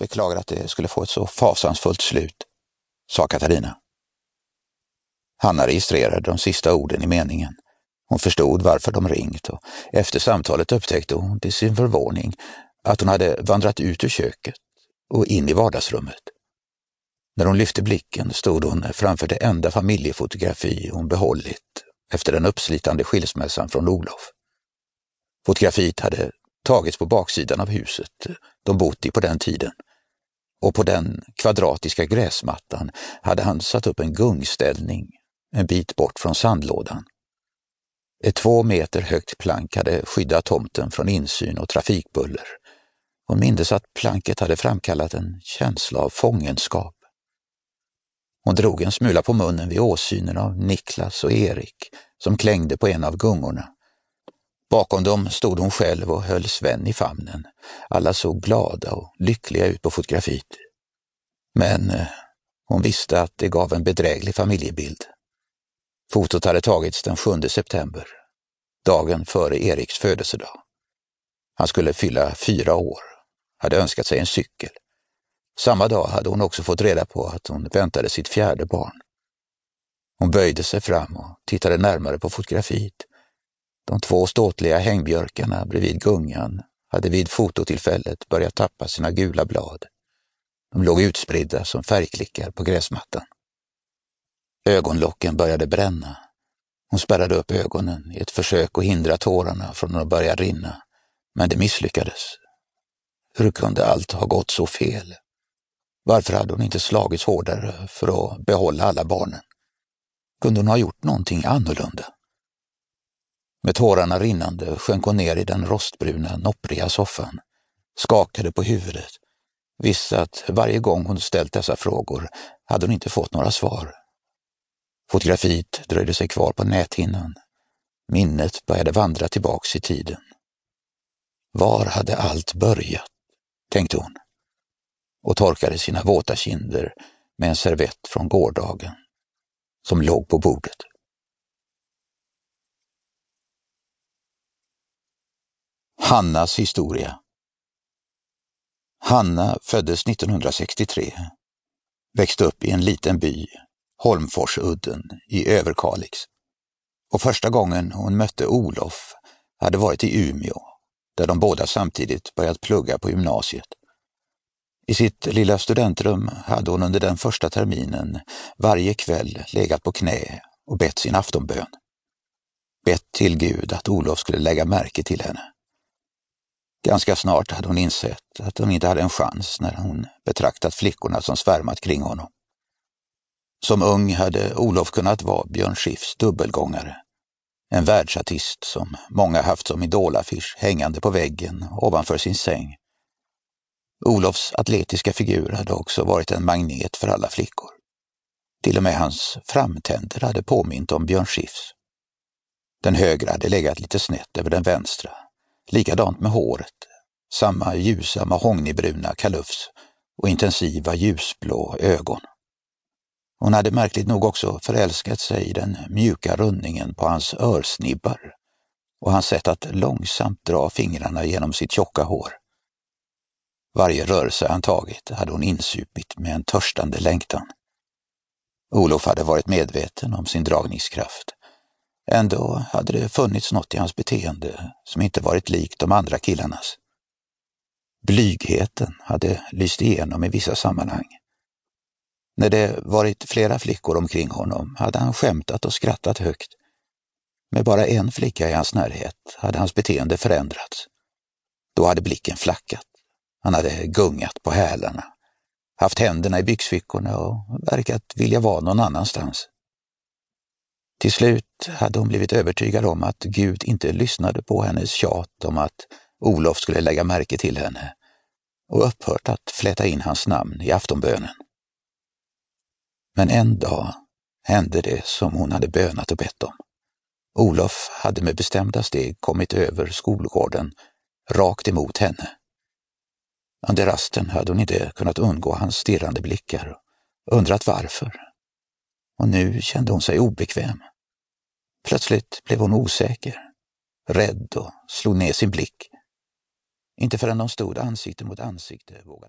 beklagar att det skulle få ett så fasansfullt slut, sa Katarina. Hanna registrerade de sista orden i meningen. Hon förstod varför de ringt och efter samtalet upptäckte hon till sin förvåning att hon hade vandrat ut ur köket och in i vardagsrummet. När hon lyfte blicken stod hon framför det enda familjefotografi hon behållit efter den uppslitande skilsmässan från Olof. Fotografiet hade tagits på baksidan av huset de bott i på den tiden och på den kvadratiska gräsmattan hade han satt upp en gungställning en bit bort från sandlådan. Ett två meter högt plank hade skyddat tomten från insyn och trafikbuller. Hon mindes att planket hade framkallat en känsla av fångenskap. Hon drog en smula på munnen vid åsynen av Niklas och Erik som klängde på en av gungorna. Bakom dem stod hon själv och höll Sven i famnen. Alla såg glada och lyckliga ut på fotografiet. Men eh, hon visste att det gav en bedräglig familjebild. Fotot hade tagits den 7 september, dagen före Eriks födelsedag. Han skulle fylla fyra år, hade önskat sig en cykel. Samma dag hade hon också fått reda på att hon väntade sitt fjärde barn. Hon böjde sig fram och tittade närmare på fotografiet. De två ståtliga hängbjörkarna bredvid gungan hade vid fototillfället börjat tappa sina gula blad. De låg utspridda som färgklickar på gräsmattan. Ögonlocken började bränna. Hon spärrade upp ögonen i ett försök att hindra tårarna från att börja rinna, men det misslyckades. Hur kunde allt ha gått så fel? Varför hade hon inte slagits hårdare för att behålla alla barnen? Kunde hon ha gjort någonting annorlunda? Med tårarna rinnande sjönk hon ner i den rostbruna, noppriga soffan, skakade på huvudet, visste att varje gång hon ställt dessa frågor hade hon inte fått några svar. Fotografiet dröjde sig kvar på näthinnan. Minnet började vandra tillbaks i tiden. Var hade allt börjat? tänkte hon och torkade sina våta kinder med en servett från gårdagen som låg på bordet. Hannas historia Hanna föddes 1963, växte upp i en liten by Holmforsudden i Överkalix. Och första gången hon mötte Olof hade varit i Umeå, där de båda samtidigt börjat plugga på gymnasiet. I sitt lilla studentrum hade hon under den första terminen varje kväll legat på knä och bett sin aftonbön. Bett till Gud att Olof skulle lägga märke till henne. Ganska snart hade hon insett att hon inte hade en chans när hon betraktat flickorna som svärmat kring honom. Som ung hade Olof kunnat vara Björn Skifs dubbelgångare. En världsartist som många haft som idolaffisch hängande på väggen ovanför sin säng. Olofs atletiska figur hade också varit en magnet för alla flickor. Till och med hans framtänder hade påmint om Björn Skifs. Den högra hade legat lite snett över den vänstra. Likadant med håret. Samma ljusa mahognybruna kalufs och intensiva ljusblå ögon. Hon hade märkligt nog också förälskat sig i den mjuka rundningen på hans örsnibbar och hans sätt att långsamt dra fingrarna genom sitt tjocka hår. Varje rörelse han tagit hade hon insupit med en törstande längtan. Olof hade varit medveten om sin dragningskraft. Ändå hade det funnits något i hans beteende som inte varit likt de andra killarnas. Blygheten hade lyst igenom i vissa sammanhang. När det varit flera flickor omkring honom hade han skämtat och skrattat högt. Med bara en flicka i hans närhet hade hans beteende förändrats. Då hade blicken flackat. Han hade gungat på hälarna, haft händerna i byxfickorna och verkat vilja vara någon annanstans. Till slut hade hon blivit övertygad om att Gud inte lyssnade på hennes tjat om att Olof skulle lägga märke till henne och upphört att fläta in hans namn i aftonbönen. Men en dag hände det som hon hade bönat och bett om. Olof hade med bestämda steg kommit över skolgården rakt emot henne. Under rasten hade hon inte kunnat undgå hans stirrande blickar och undrat varför. Och nu kände hon sig obekväm. Plötsligt blev hon osäker, rädd och slog ner sin blick. Inte förrän de stod ansikte mot ansikte vågade hon.